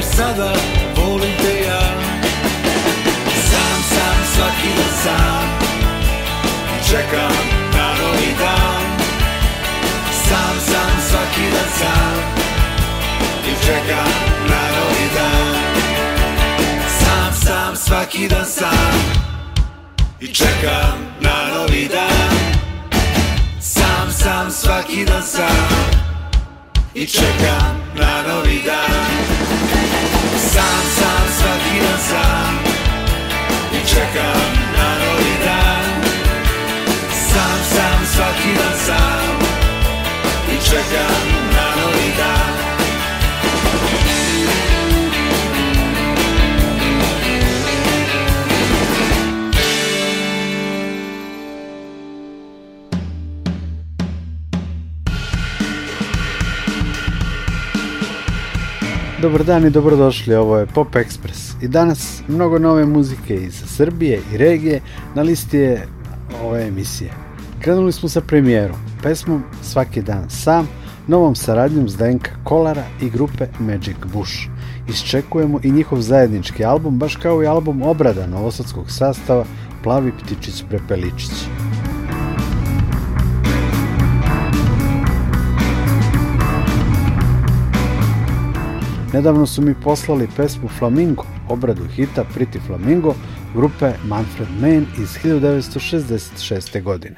jer sada volim te ja Sam sam svaki dan sam Čekam na novi dan Sam sam svaki dan sam I čekam na novi dan Sam sam svaki dan sam i čekam na novi dan Sam sam svaki dan sam i čekam na novi dan Sam sam svaki dan sam i čekam na novi dan Sam sam svaki dan sam i čekam Dobar dan i dobrodošli, ovo je Pop Express i danas mnogo nove muzike iz Srbije i regije na listi je ove emisije. Krenuli smo sa premijerom, pesmom Svaki dan sam, novom saradnjom Zdenka Kolara i grupe Magic Bush. Isčekujemo i njihov zajednički album, baš kao i album obrada novosadskog sastava Plavi ptičić prepeličići. Nedavno su mi poslali pesmu Flamingo, obradu hita Pretty Flamingo grupe Manfred Mann iz 1966. godine.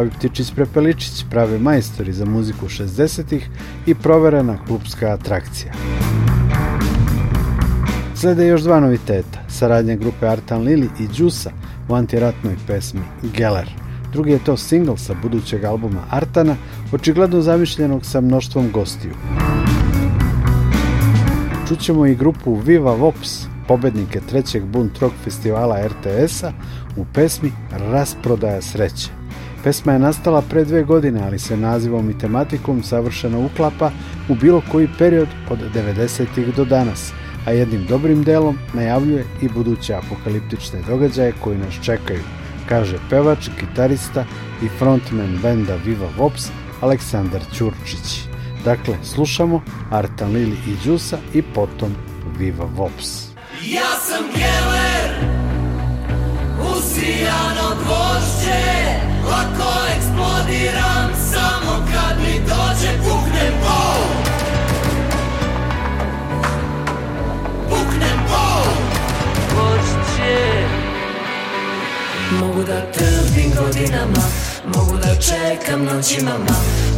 Plavi ptičić Prepeličić pravi majstori za muziku 60-ih i proverena klubska atrakcija. Slede još dva noviteta, saradnja grupe Artan Lili i Džusa u antiratnoj pesmi Geller. Drugi je to single sa budućeg albuma Artana, očigledno zamišljenog sa mnoštvom gostiju. Čućemo i grupu Viva Vops, pobednike trećeg Bunt Rock festivala RTS-a u pesmi Rasprodaja sreće. Pesma je nastala pre dve godine, ali se nazivom i tematikom savršeno uklapa u bilo koji period od 90. do danas, a jednim dobrim delom najavljuje i buduće apokaliptične događaje koji nas čekaju, kaže pevač, gitarista i frontman benda Viva Vops Aleksandar Ćurčić. Dakle, slušamo Artan Lili i Đusa i potom Viva Vops. Ja sam usijano Lako eksplodiram samo kad mi dođe puknem bol Puknem bol Mogu da trpim godinama Mogu da čekam noćima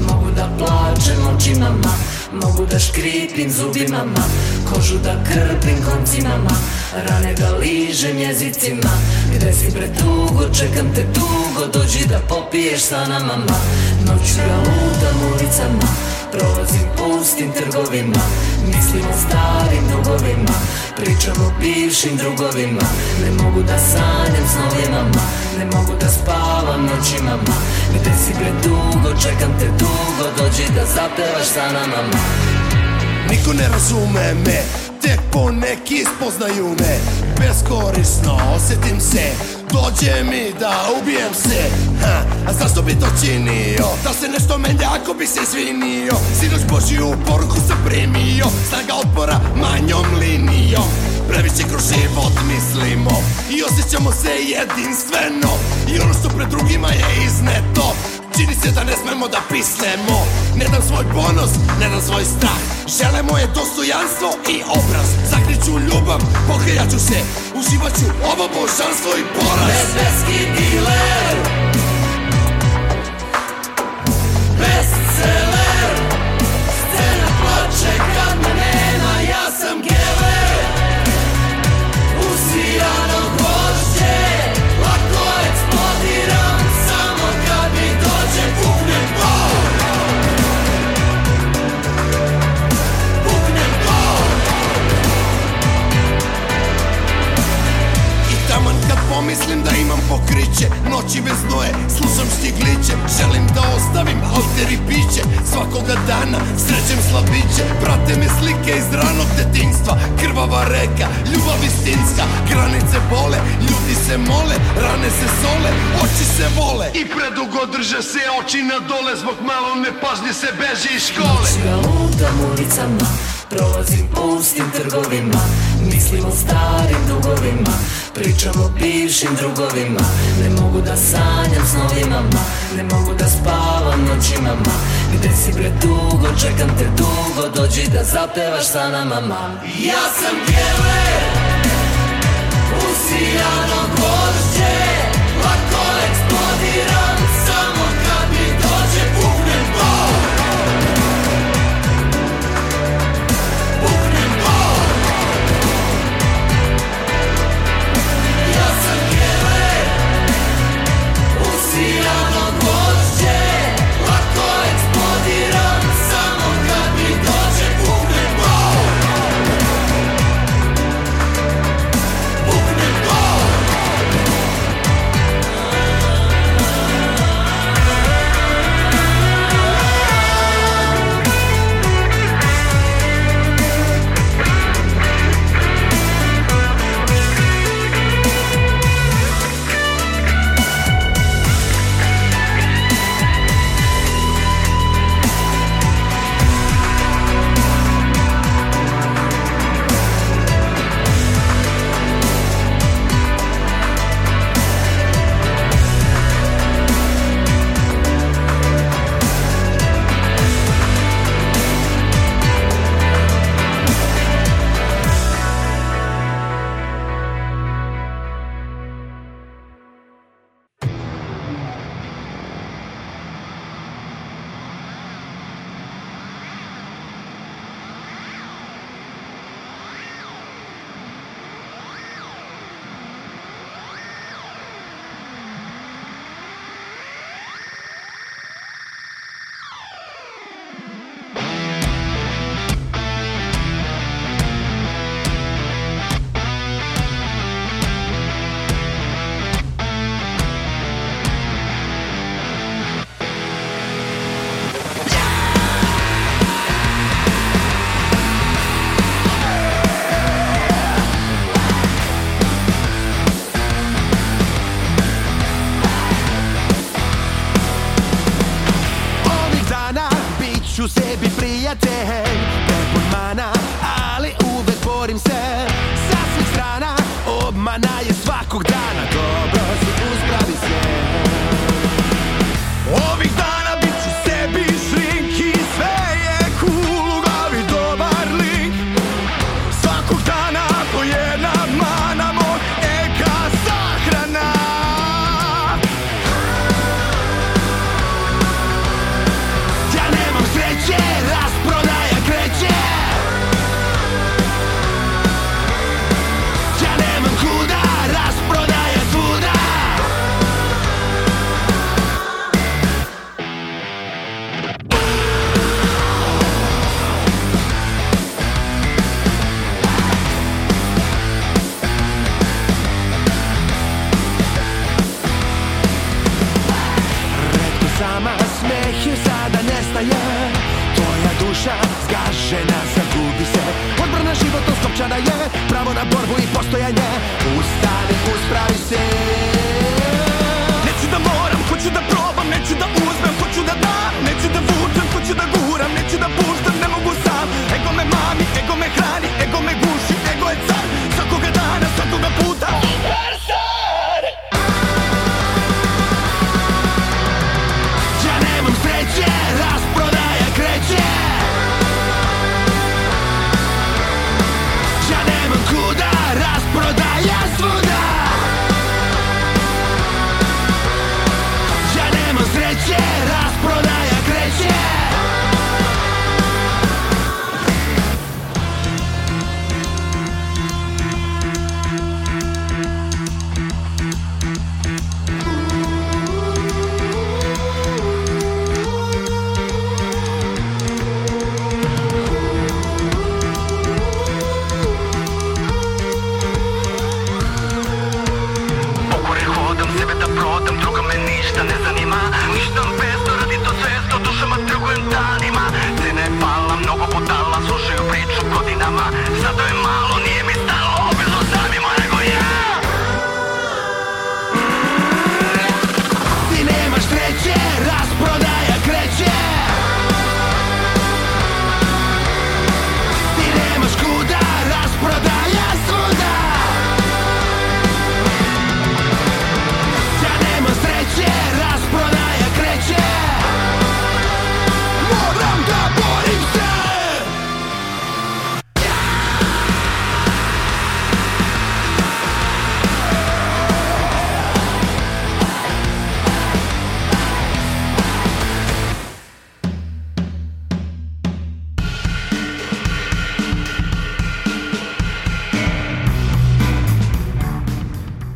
Mogu da plačem očima Mogu da škripim zubima, ma Kožu da krpim koncima, ma Rane da ližem jezicima Gde si pretugo, čekam te tugo Dođi da popiješ sa nama, ma Noću ja lutam ulicama prolazim pustim trgovima Mislim o starim drugovima Pričam o bivšim drugovima Ne mogu da sanjem s novinama Ne mogu da spavam noćima ma Gde si pre dugo, čekam te dugo Dođi da zapevaš sa nama Niko ne razume me Tek poneki spoznaju me beskorisno Osjetim se, dođe mi da ubijem se ha, A zašto bi to činio? Da se nešto menja ako bi se izvinio Sinoć Božiju poruku sam primio Snaga otpora manjom linijom Previše kroz život mislimo I osjećamo se jedinstveno I ono što pred drugima je izneto Čini se da ne smemo da pisnemo Ne dam svoj ponos, ne dam svoj strah Žele moje dostojanstvo i obraz Zakriću ljubav, ću se Uživat ću ovo božanstvo i poraz Bezbeski diler Bestseller pomislim da imam pokriće Noći bez noje, slušam štigliće Želim da ostavim alter i piće Svakoga dana srećem slabiće Prate me slike iz ranog detinjstva, Krvava reka, ljubav istinska Granice bole, ljudi se mole Rane se sole, oči se vole I predugo drže se oči na dole Zbog malo pažnje se beži iz škole ga luda muricama Prolazim pustim trgovima Mislim o starim dugovima Pričam o bivšim drugovima Ne mogu da sanjam s novima Ne mogu da spavam noćima Gde si bre dugo, čekam te dugo Dođi da zapevaš sa nama Ja sam djeler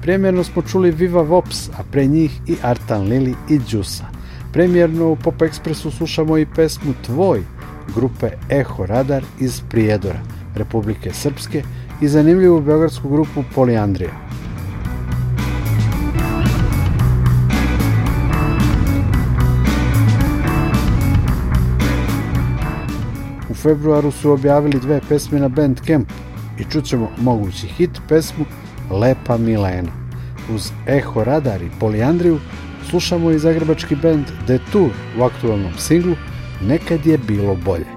Premjerno smo čuli Viva Vops, a pre njih i Artan Lili i Đusa. Premjerno u Pop Expressu slušamo i pesmu Tvoj, grupe Eho Radar iz Prijedora, Republike Srpske i zanimljivu beogradsku grupu U februaru su objavili dve pesme na Bandcamp i čućemo mogući hit pesmu Lepa Milena. Uz Eho Radar i Polijandriju slušamo i zagrebački band The Tour u aktualnom singlu Nekad je bilo bolje.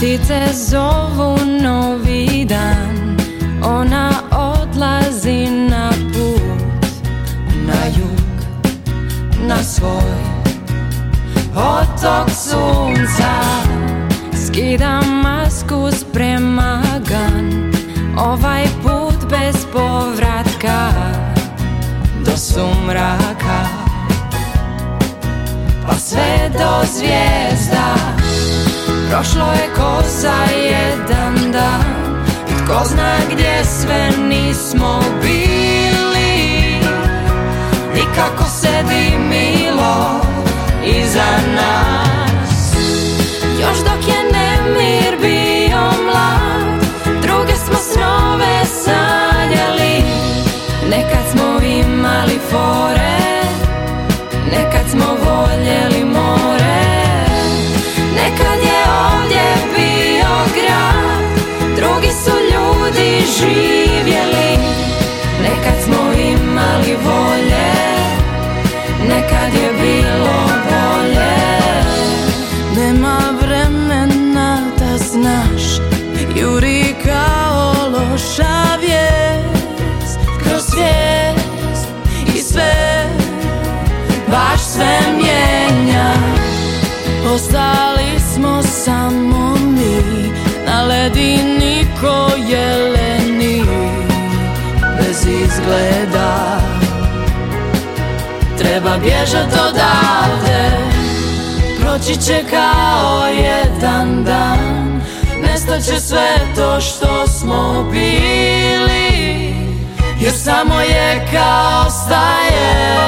Ptice zovu novi dan Ona odlazi na put Na jug, na svoj Otok sunca Skida masku spremagan Ovaj put bez povratka Do sumraka Pa sve do zvijezda Prošlo je ko za jedan dan I tko zna gdje sve nismo bili kako se dimilo iza nas Još dok je nemir bio mlad Druge smo snove sanjali Nekad smo imali fore Nekad smo voljeli jedini ko je bez izgleda Treba bježat odavde Proći će kao jedan dan Nestaće sve to što smo bili Jer samo je kao staje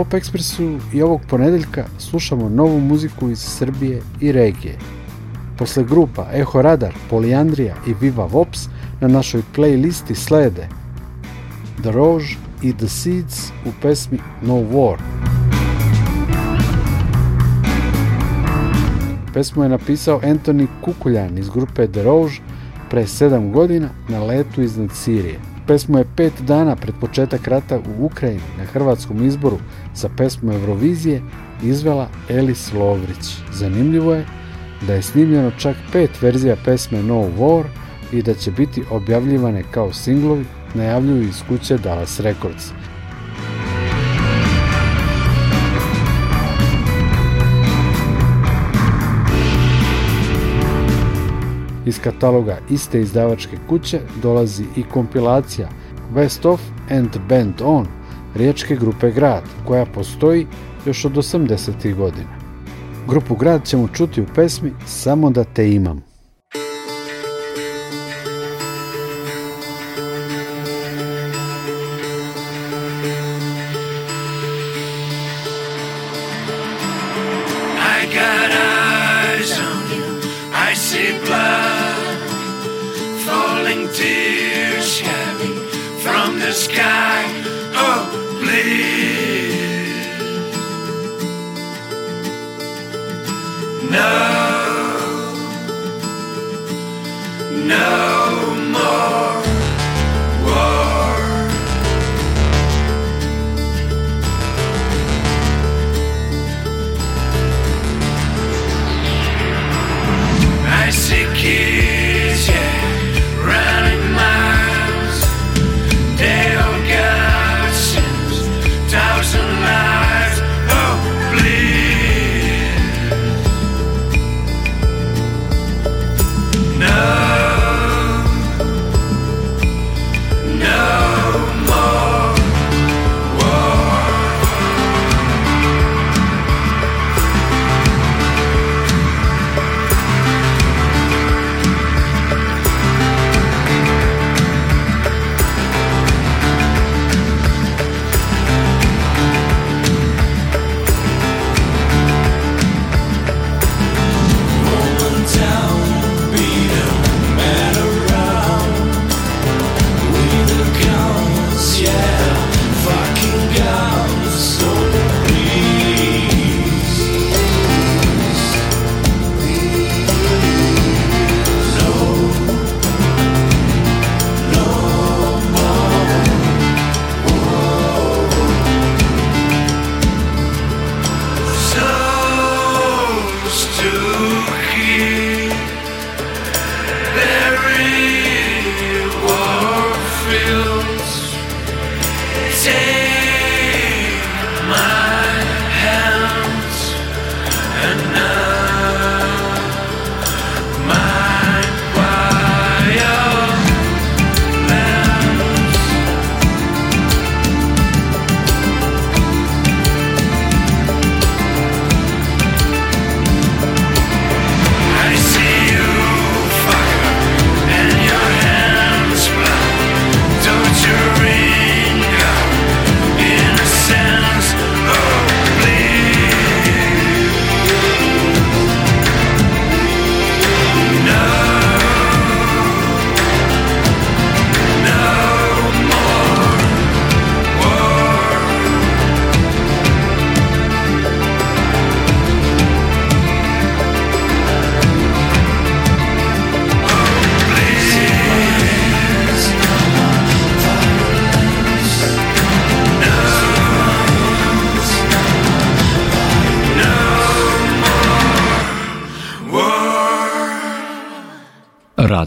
Pop Expressu i ovog ponedeljka slušamo novu muziku iz Srbije i regije. Posle grupa Eho Radar, Poliandrija i Viva Vops na našoj playlisti slede The Rouge i The Seeds u pesmi No War. Pesmu je napisao Anthony Kukuljan iz grupe The Rouge pre 7 godina na letu iznad Sirije pesmu je pet dana pred početak rata u Ukrajini na hrvatskom izboru za pesmu Eurovizije izvela Elis Lovrić. Zanimljivo je da je snimljeno čak pet verzija pesme No War i da će biti objavljivane kao singlovi najavljuju iz kuće Dallas Records. Iz kataloga iste izdavačke kuće dolazi i kompilacija Best of and Band On riječke grupe Grad, koja postoji još od 80. godina. Grupu Grad ćemo čuti u pesmi Samo da te imam.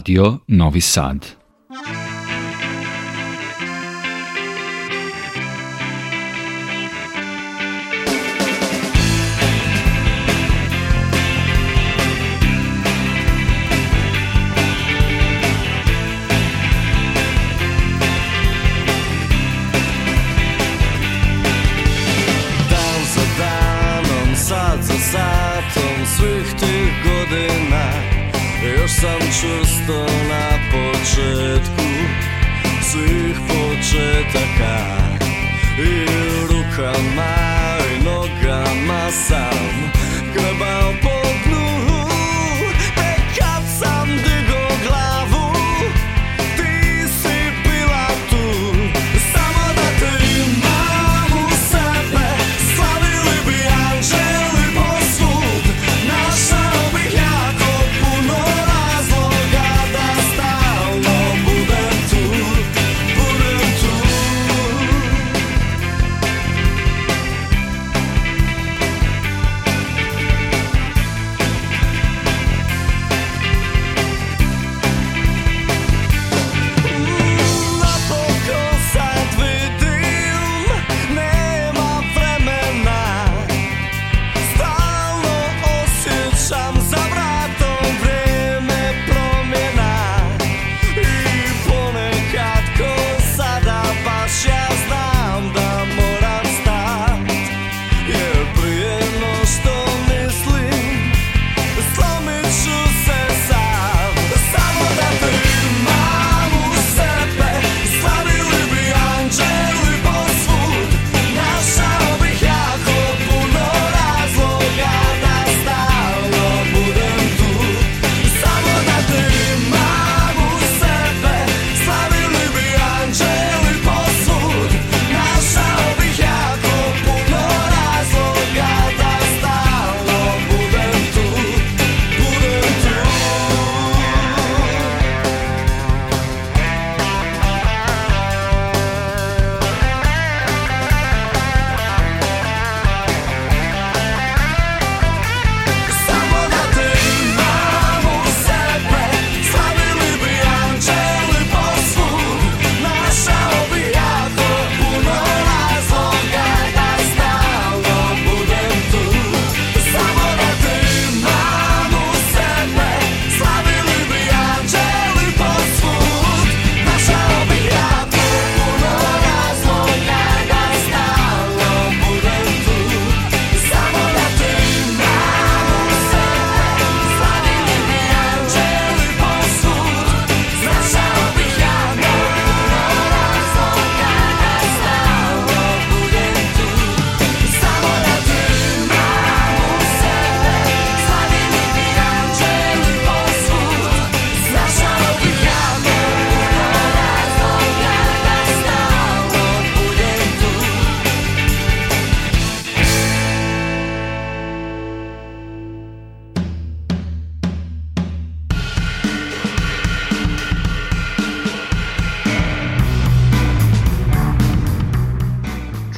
Dio Novi Sad.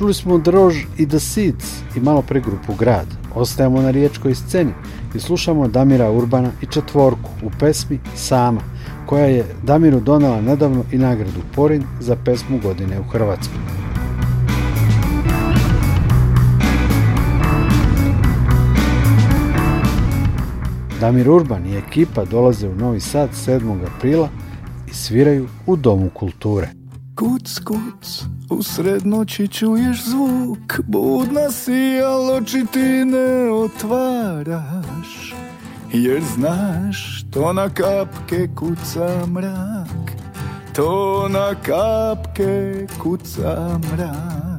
čuli smo Drož i The Seeds i malo pre grupu Grad. Ostajemo na riječkoj sceni i slušamo Damira Urbana i Četvorku u pesmi Sama, koja je Damiru donela nedavno i nagradu Porin za pesmu godine u Hrvatskoj. Damir Urban i ekipa dolaze u Novi Sad 7. aprila i sviraju u Domu kulture. Kuc, kuc, u sred čuješ zvuk Budna si, al oči ti ne otvaraš Jer znaš, to na kapke kuca mrak To na kapke kuca mrak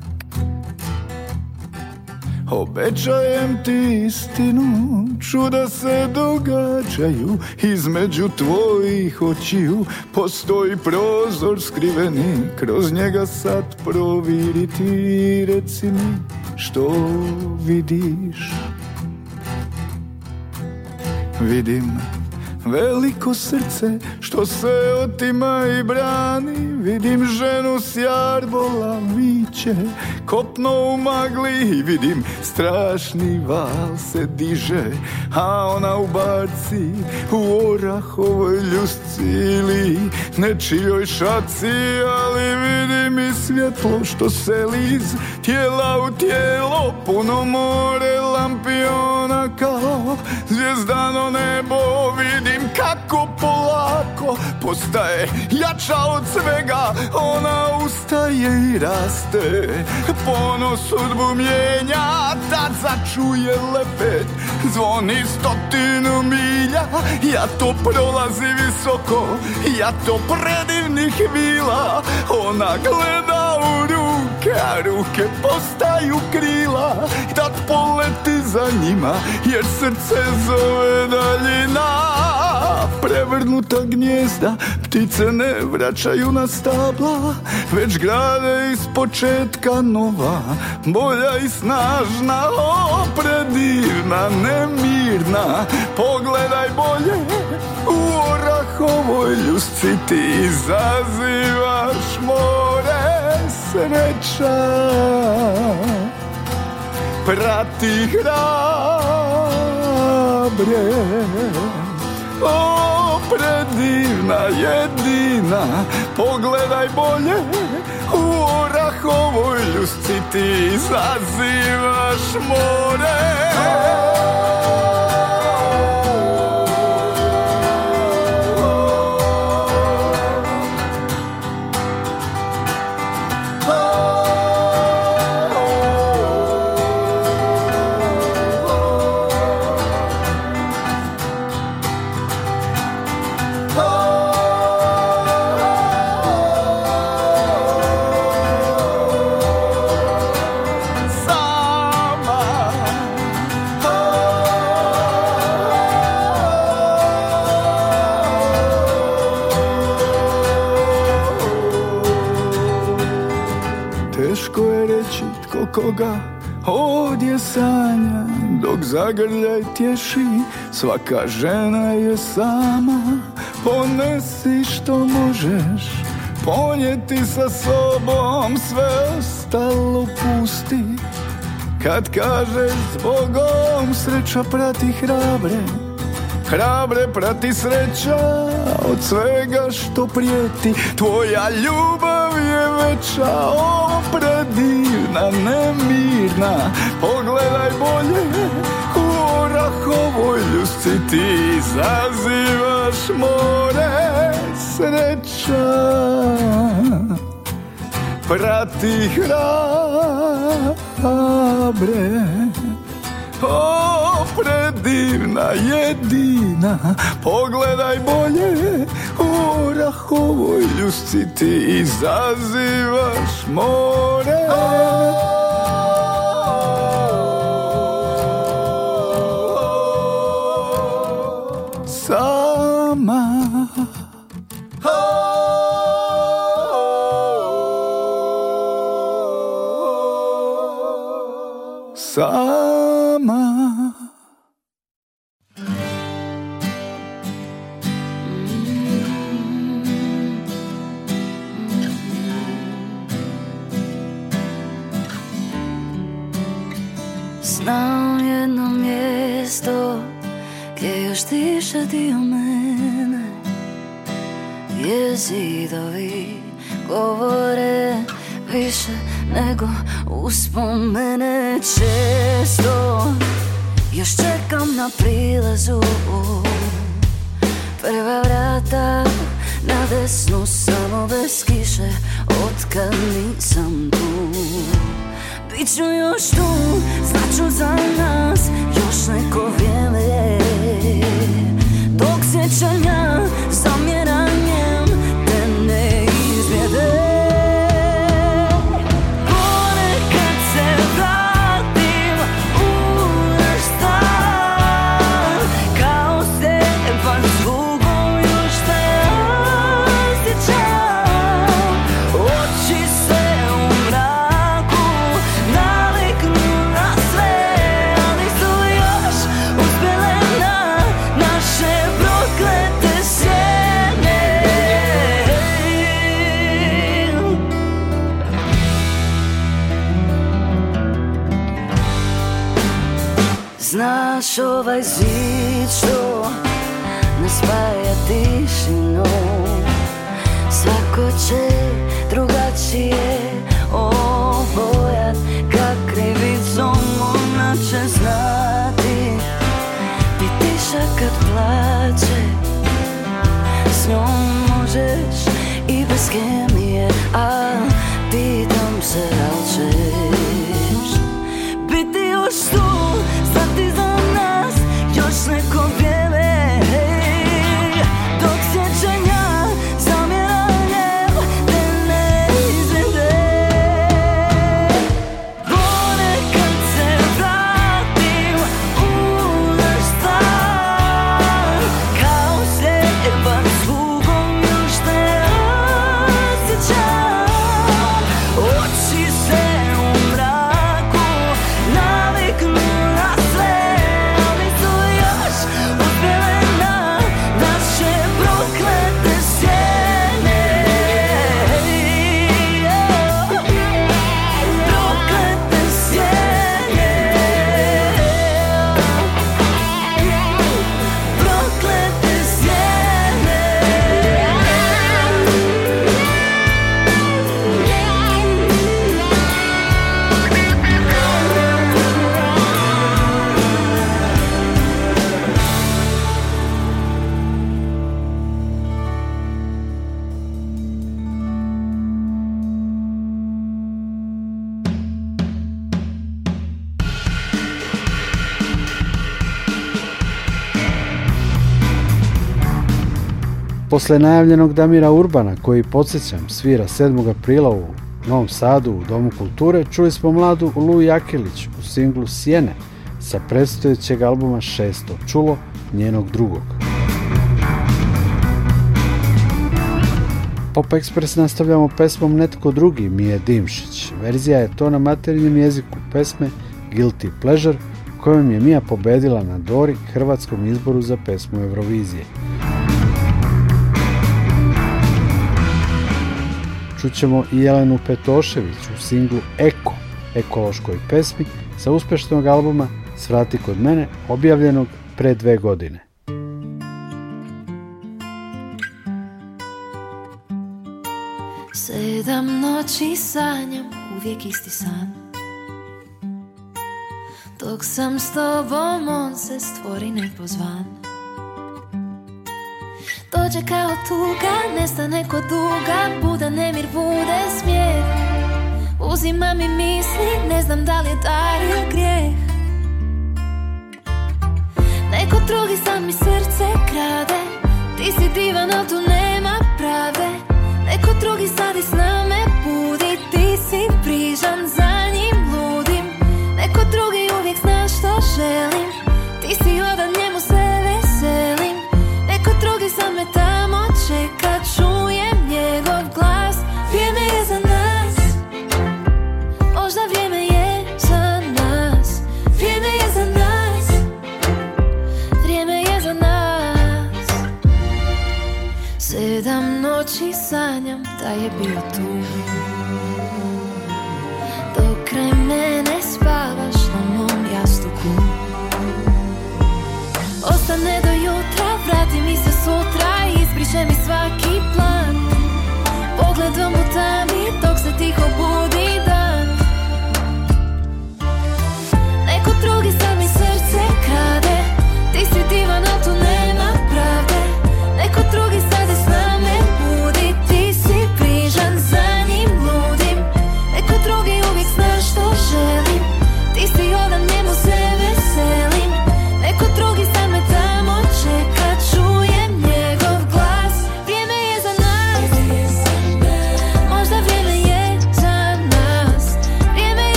Obećajem ti istinu, čuda se događaju Između tvojih očiju postoji prozor skriveni Kroz njega sad proviri ti, reci mi što vidiš Vidim Veliko srce što se otima i brani Vidim ženu s jarbola viće Kopno u magli vidim strašni val se diže A ona u barci u orahovoj ljusci Ili nečijoj šaci Ali vidim i svjetlo što se liz Tijela u tijelo puno more lampiona Kao zvijezdano nebo vidim kako polako postaje jača od svega Ona ustaje i raste, ponos sudbu mijenja Tad začuje lepet, zvoni stotinu milja Ja to prolazi visoko, ja to predivnih vila Ona gleda u ruke, a ruke postaju krila Tad poleti za njima, jer srce zove daljina prevrnuta gnjezda Ptice ne vraćaju na stabla Već grade iz početka nova Bolja i snažna, o predivna, nemirna Pogledaj bolje u orahovoj ljusci Ti Zazivaš more sreća Prati hrabre o, predivna, jedina, pogledaj bolje, u orahovoj ljusci ti zazivaš more. zagrljaj tješi Svaka žena je sama Ponesi što možeš Ponijeti sa sobom Sve ostalo pusti Kad kažeš s Bogom Sreća prati hrabre Hrabre prati sreća Od svega što prijeti Tvoja ljubav Plača opre nemirna Pogledaj bolje u orahovoj ljusci Ti zazivaš more sreća Prati hrabre o, predivna, jedina, pogledaj bolje, u orahovoj ljusci ti izazivaš nazivaš more Sama Summer. dio mene Je zidovi govore više nego uspomene Često još čekam na prilazu Prva vrata na desnu samo bez kiše Otkad nisam tu Biću još tu, znaću za nas Još neko vrijeme 怎样？ovaj zid što nas tišinom Svako će drugačije obojat Kak krivicom ona će znati tiša kad plaće S njom možeš i bez kemije, a Posle najavljenog Damira Urbana, koji podsjećam svira 7. aprila u Novom Sadu u Domu kulture, čuli smo mladu Lu Jakilić u singlu Sjene sa predstojećeg albuma Šesto čulo njenog drugog. Pop Express nastavljamo pesmom Netko drugi, Mije Dimšić. Verzija je to na materinjem jeziku pesme Guilty Pleasure, kojom je Mija pobedila na Dori hrvatskom izboru za pesmu Eurovizije. Čućemo i Jelenu Petošević u singlu Eko, ekološkoj pesmi sa uspešnog albuma Svrati kod mene, objavljenog pre dve godine. Sedam noći sanjam, uvijek isti san Dok sam s tobom, on se stvori nepozvan Dođe kao tuga, nestane kod duga Buda nemir, bude smijeh Uzima mi misli, ne znam da li je dar ili grijeh Neko drugi sam mi srce krade Ti si divan, ali tu nema prave Neko drugi i s nama budi Ti si prižan za sanjam da je bio tu Dok kraj mene spavaš na mom jastuku Ostane do jutra, vrati mi se sutra Izbriše mi svaki plan Pogledom u tami dok se tiho budi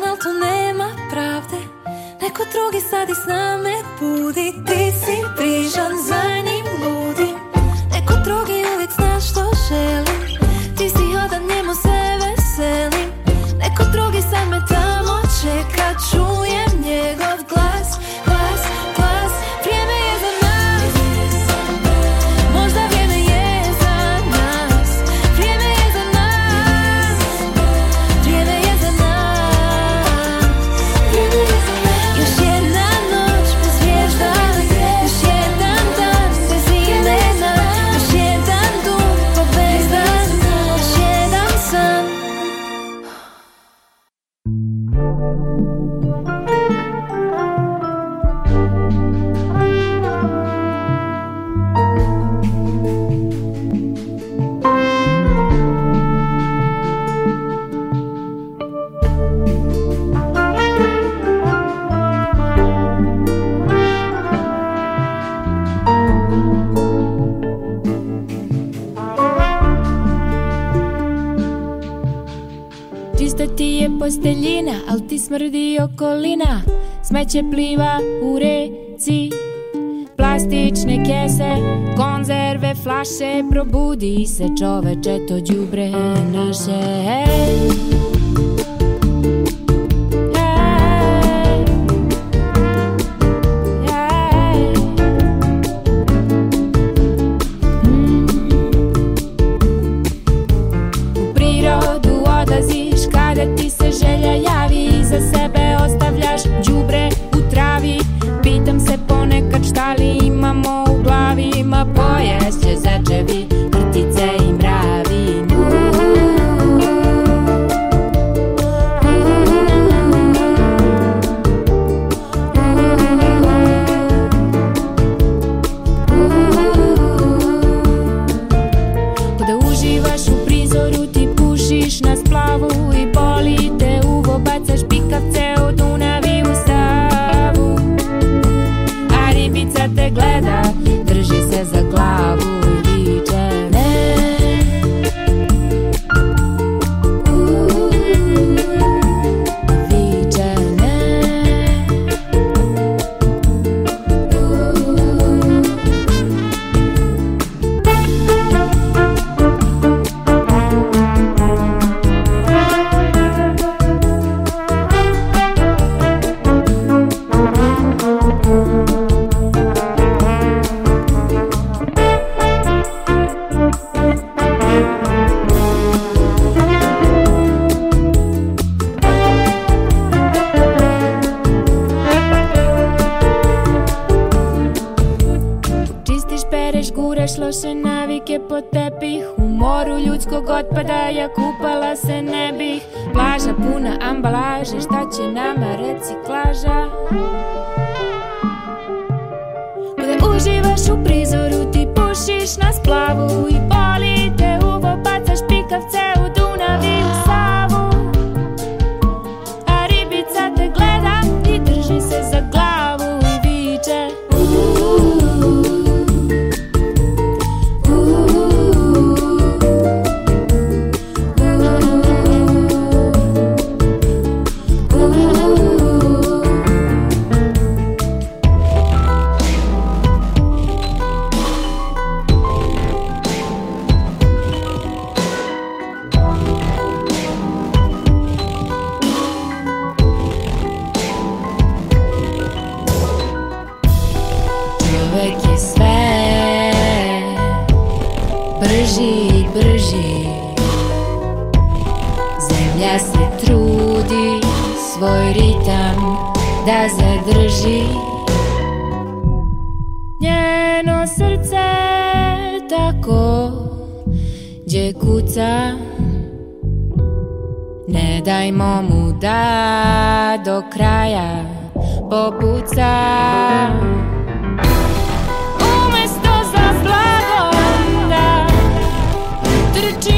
Na al tu nema pravde Neko drugi sad i s name budi Ti si prižan za posteljina al ti smrdi okolina Smeće pliva u reci Plastične kese, konzerve, flaše Probudi se čoveče, to đubre naše brži, brži Zemlja se trudi svoj ritam da zadrži Njeno srce tako gdje kuca Ne dajmo mu da do kraja popuca Did it do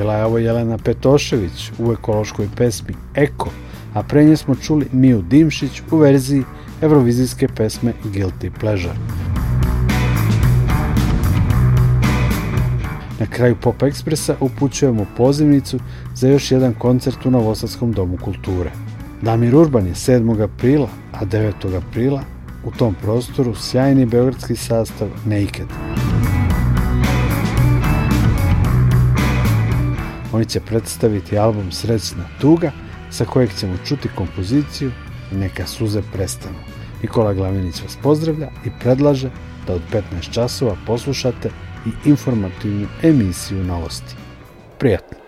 Bila je ovo Jelena Petošević u ekološkoj pesmi Eko, a pre nje smo čuli Miju Dimšić u verziji evrovizijske pesme Guilty Pleasure. Na kraju Pop Ekspresa upućujemo pozivnicu za još jedan koncert u Novosadskom domu kulture. Damir Urban je 7. aprila, a 9. aprila u tom prostoru sjajni beogradski sastav Naked. Oni će predstaviti album Srećna tuga sa kojeg ćemo čuti kompoziciju Neka suze prestanu. Nikola Glavinić vas pozdravlja i predlaže da od 15 časova poslušate i informativnu emisiju novosti. Prijatno!